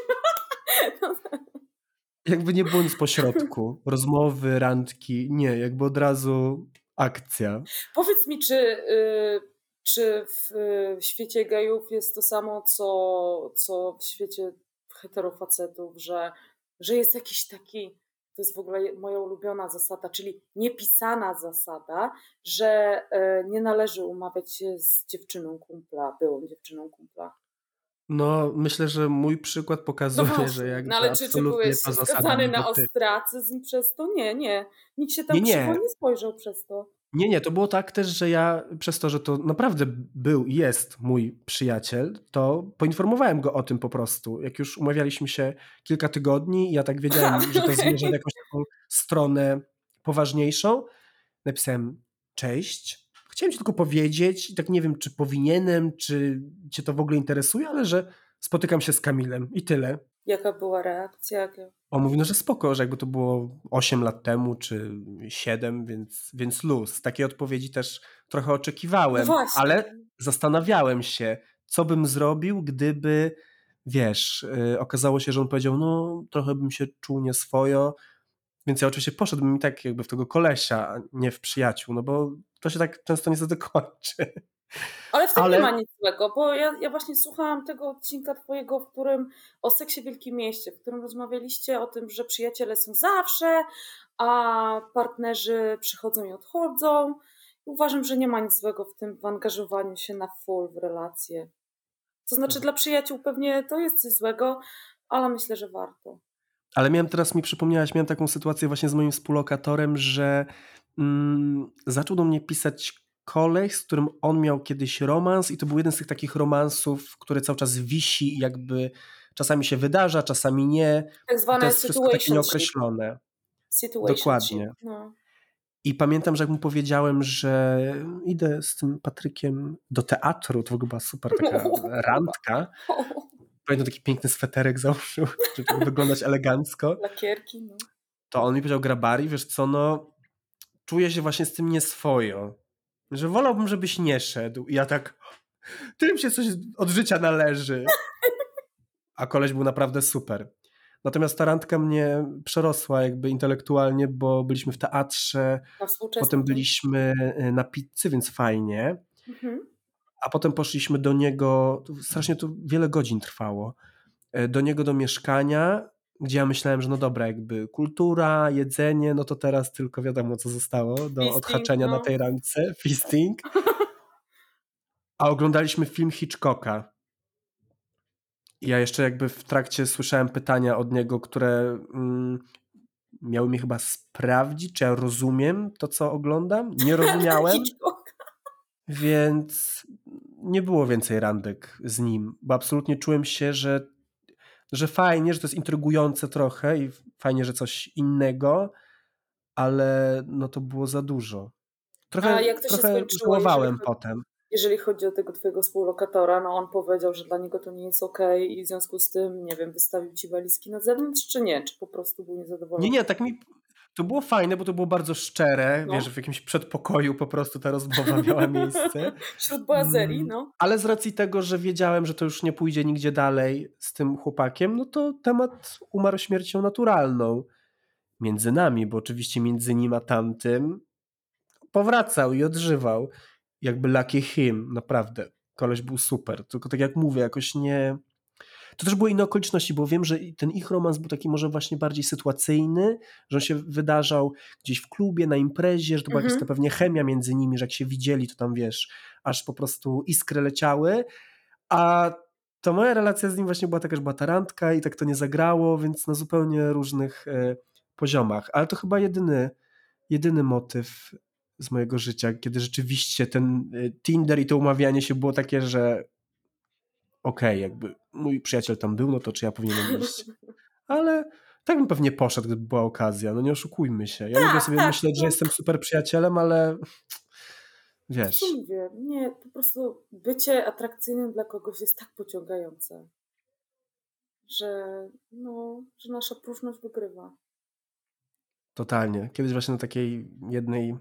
A: Jakby nie było nic pośrodku. Rozmowy, randki, nie, jakby od razu akcja.
B: Powiedz mi, czy, y, czy w, w świecie gejów jest to samo, co, co w świecie heterofacetów, że, że jest jakiś taki, to jest w ogóle moja ulubiona zasada, czyli niepisana zasada, że y, nie należy umawiać się z dziewczyną kumpla, byłą dziewczyną kumpla.
A: No, myślę, że mój przykład pokazuje, no że jak
B: No ale czy, czy byłeś skazany na ostracyzm przez to? Nie, nie. Nikt się tam nie, nie. nie spojrzał przez to.
A: Nie, nie, to było tak też, że ja przez to, że to naprawdę był i jest mój przyjaciel, to poinformowałem go o tym po prostu. Jak już umawialiśmy się kilka tygodni, ja tak wiedziałem, że to zmierza w jakąś taką stronę poważniejszą. Napisałem, cześć, chciałem ci tylko powiedzieć, i tak nie wiem, czy powinienem, czy cię to w ogóle interesuje, ale że spotykam się z Kamilem i tyle.
B: Jaka była reakcja?
A: On mówi, no, że spoko, że jakby to było 8 lat temu, czy 7, więc, więc luz. Takiej odpowiedzi też trochę oczekiwałem,
B: no
A: ale zastanawiałem się, co bym zrobił, gdyby, wiesz, yy, okazało się, że on powiedział, no trochę bym się czuł nieswojo, więc ja oczywiście poszedłbym i tak jakby w tego kolesia, a nie w przyjaciół, no bo to się tak często niestety kończy.
B: Ale w tym Ale... nie ma nic złego, bo ja, ja właśnie słuchałam tego odcinka twojego, w którym o seksie w Wielkim Mieście, w którym rozmawialiście o tym, że przyjaciele są zawsze, a partnerzy przychodzą i odchodzą. Uważam, że nie ma nic złego w tym w angażowaniu się na full w relacje. To znaczy
A: Mhm.
B: dla przyjaciół pewnie to jest coś złego, ale myślę, że warto.
A: Ale miałem teraz mi przypomniałaś, miałem taką sytuację właśnie z moim współlokatorem, że mm, zaczął do mnie pisać koleś, z którym on miał kiedyś romans i to był jeden z tych takich romansów, który cały czas wisi jakby czasami się wydarza, czasami nie.
B: Tak
A: I to
B: zwane
A: jest wszystko takie nieokreślone. Dokładnie.
B: No.
A: I pamiętam, że jak mu powiedziałem, że idę z tym Patrykiem do teatru, to w ogóle była super taka randka. Pamiętam taki piękny sweterek założył, żeby wyglądać elegancko.
B: Lakierki, no.
A: To on mi powiedział, Grabari, wiesz co, no czuję się właśnie z tym nieswojo. Że wolałbym, żebyś nie szedł. I ja tak, tym się coś od życia należy. A koleś był naprawdę super. Natomiast ta randka mnie przerosła jakby intelektualnie, bo byliśmy w teatrze, potem byliśmy y, na pizzy, więc fajnie.
B: Mhm.
A: A potem poszliśmy do niego, strasznie to wiele godzin trwało, e, do niego do mieszkania, gdzie ja myślałem, że no dobra, jakby kultura, jedzenie, no to teraz tylko wiadomo, co zostało do
B: Feasting,
A: odhaczenia na
B: no.
A: tej randce, feasting. A oglądaliśmy film Hitchcocka. I ja jeszcze jakby w trakcie słyszałem pytania od niego, które mm, miały mnie chyba sprawdzić, czy ja rozumiem to, co oglądam. Nie rozumiałem.
B: Hitchcock.
A: Więc nie było więcej randek z nim, bo absolutnie czułem się, że, że fajnie, że to jest intrygujące trochę i fajnie, że coś innego, ale no to było za dużo. Trochę,
B: A jak to się skończyło, jeżeli
A: potem.
B: Jeżeli chodzi o tego twojego współlokatora, no on powiedział, że dla niego to nie jest okej i w związku z tym, nie wiem, wystawił ci walizki na zewnątrz, czy nie? Czy po prostu był niezadowolony?
A: Nie, nie, tak mi. To było fajne, bo to było bardzo szczere.
B: No.
A: Wiesz, w jakimś przedpokoju po prostu ta rozmowa miała miejsce.
B: Wśród boazerii,
A: Mm,
B: no.
A: Ale z racji tego, że wiedziałem, że to już nie pójdzie nigdzie dalej z tym chłopakiem, no to temat umarł śmiercią naturalną między nami, bo oczywiście między nim a tamtym powracał i odżywał. Jakby lucky him, naprawdę. Koleś był super. Tylko tak jak mówię, jakoś nie... To też były inne okoliczności, bo wiem, że ten ich romans był taki może właśnie bardziej sytuacyjny, że on się wydarzał gdzieś w klubie, na imprezie, że to była
B: Mhm.
A: jakaś pewnie chemia między nimi, że jak się widzieli, to tam wiesz, aż po prostu iskry leciały, a to moja relacja z nim właśnie była taka, że była ta randka i tak to nie zagrało, więc na zupełnie różnych e, poziomach. Ale to chyba jedyny, jedyny motyw z mojego życia, kiedy rzeczywiście ten e, Tinder i to umawianie się było takie, że okej, jakby mój przyjaciel tam był, no to czy ja powinienem iść? Ale tak bym pewnie poszedł, gdyby była okazja. No nie oszukujmy się. Ja
B: Tak,
A: lubię sobie
B: tak,
A: myśleć, że
B: no.
A: jestem super przyjacielem, ale wiesz.
B: Mówię? Nie, po prostu bycie atrakcyjnym dla kogoś jest tak pociągające, że no, że nasza próżność wygrywa.
A: Totalnie. Kiedyś właśnie na takiej jednej,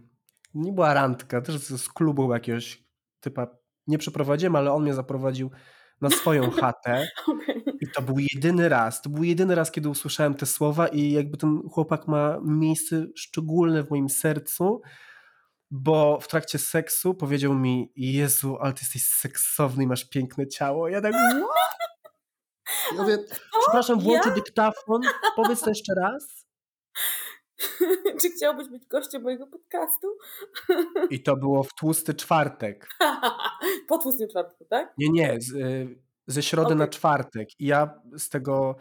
A: nie była randka, też z z klubu jakiegoś typa nie przeprowadziłem, ale on mnie zaprowadził na swoją chatę i to był jedyny raz, to był jedyny raz, kiedy usłyszałem te słowa i jakby ten chłopak ma miejsce szczególne w moim sercu, bo w trakcie seksu powiedział mi, Jezu, ale ty jesteś seksowny i masz piękne ciało. Ja tak, what? Ja mówię, przepraszam, włączę
B: Ja?
A: dyktafon, powiedz to jeszcze raz.
B: Czy chciałbyś być gościem mojego podcastu?
A: I to było w tłusty czwartek.
B: po tłustym czwartku, tak?
A: Nie, nie, z, y, ze środy na
B: Okej.
A: czwartek. I ja z tego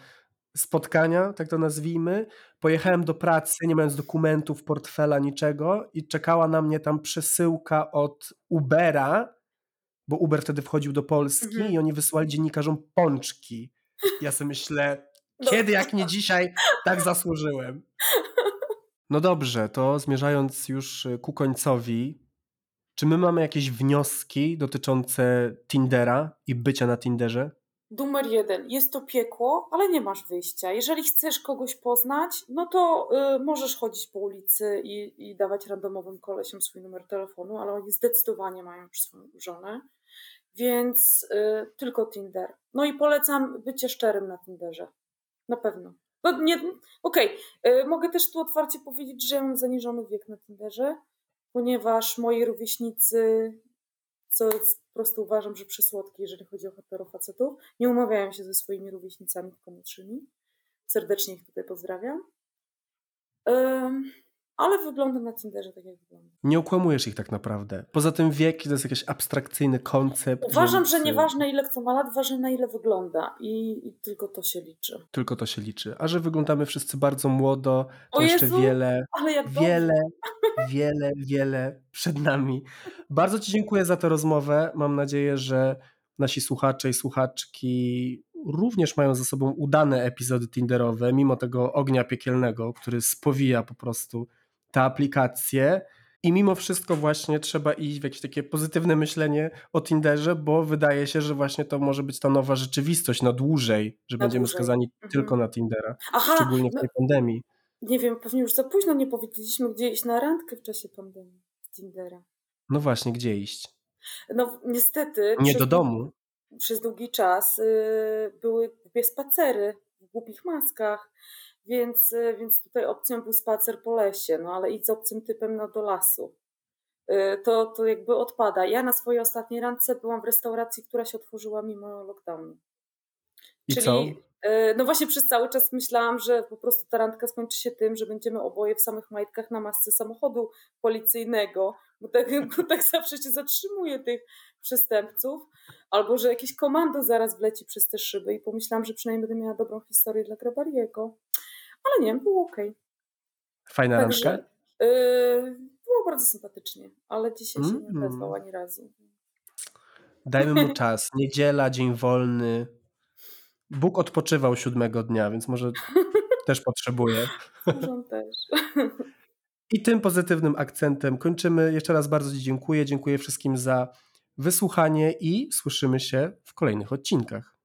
A: spotkania, tak to nazwijmy, pojechałem do pracy, nie mając dokumentów, portfela, niczego i czekała na mnie tam przesyłka od Ubera, bo Uber wtedy wchodził do Polski
B: Mhm.
A: i oni wysyłali dziennikarzom pączki. Ja sobie myślę, kiedy jak nie dzisiaj tak zasłużyłem. No dobrze, to zmierzając już y, ku końcowi, czy my mamy jakieś wnioski dotyczące Tindera i bycia na Tinderze?
B: Numer jeden. Jest to piekło, ale nie masz wyjścia. Jeżeli chcesz kogoś poznać, no to y, możesz chodzić po ulicy i, i dawać randomowym kolesiom swój numer telefonu, ale oni zdecydowanie mają już swoją żonę. Więc y, tylko Tinder. No i polecam bycie szczerym na Tinderze. Na pewno. No nie, okej. Y, Mogę też tu otwarcie powiedzieć, że ja mam zaniżony wiek na Tinderze, ponieważ moi rówieśnicy, co po prostu uważam, że przesłodkie, jeżeli chodzi o heterofacetów, nie umawiają się ze swoimi rówieśnicami, tylko młodszymi. Serdecznie ich tutaj pozdrawiam. Ym, ale wygląda na Tinderze tak, jak wygląda.
A: Nie okłamujesz ich tak naprawdę. Poza tym wiek to jest jakiś abstrakcyjny koncept.
B: Uważam,
A: więc...
B: że nieważne ile kto ma lat, ważne na ile wygląda i, i tylko to się liczy.
A: Tylko to się liczy. A że wyglądamy wszyscy bardzo młodo, to
B: O
A: jeszcze
B: Jezu,
A: wiele, wiele, wiele, wiele przed nami. Bardzo Ci dziękuję za tę rozmowę. Mam nadzieję, że nasi słuchacze i słuchaczki również mają ze sobą udane epizody Tinderowe, mimo tego ognia piekielnego, który spowija po prostu te aplikacje. I mimo wszystko właśnie trzeba iść w jakieś takie pozytywne myślenie o Tinderze, bo wydaje się, że właśnie to może być ta nowa rzeczywistość na dłużej, że
B: Na
A: będziemy
B: dłużej.
A: skazani
B: Mhm.
A: tylko na Tindera,
B: Aha,
A: szczególnie w
B: no,
A: tej pandemii.
B: nie wiem, pewnie już za późno nie powiedzieliśmy, gdzie iść na randkę w czasie pandemii. Tindera.
A: No właśnie, gdzie iść?
B: No niestety
A: Nie
B: przez
A: do
B: długi-
A: domu.
B: przez długi czas y, były głupie spacery w głupich maskach, więc, y, więc tutaj opcją był spacer po lesie, no ale idź z obcym typem no, do lasu. Y, To, to jakby odpada. Ja na swojej ostatniej randce byłam w restauracji, która się otworzyła mimo lockdownu.
A: I
B: Czyli,
A: co?
B: y, no właśnie przez cały czas myślałam, że po prostu ta randka skończy się tym, że będziemy oboje w samych majtkach na masce samochodu policyjnego, bo tak, bo tak zawsze się zatrzymuje tych przestępców, albo że jakieś komando zaraz wleci przez te szyby i pomyślałam, że przynajmniej będę miała dobrą historię dla Grabariego. Ale nie, było okej.
A: Fajna
B: Także
A: randka?
B: y, było bardzo sympatycznie, ale dzisiaj się nie
A: Mm.
B: odezwał ani razu.
A: Dajmy mu czas. Niedziela, dzień wolny. Bóg odpoczywał siódmego dnia, więc może też potrzebuje.
B: Może też.
A: I tym pozytywnym akcentem kończymy. Jeszcze raz bardzo Ci dziękuję. Dziękuję wszystkim za wysłuchanie i słyszymy się w kolejnych odcinkach.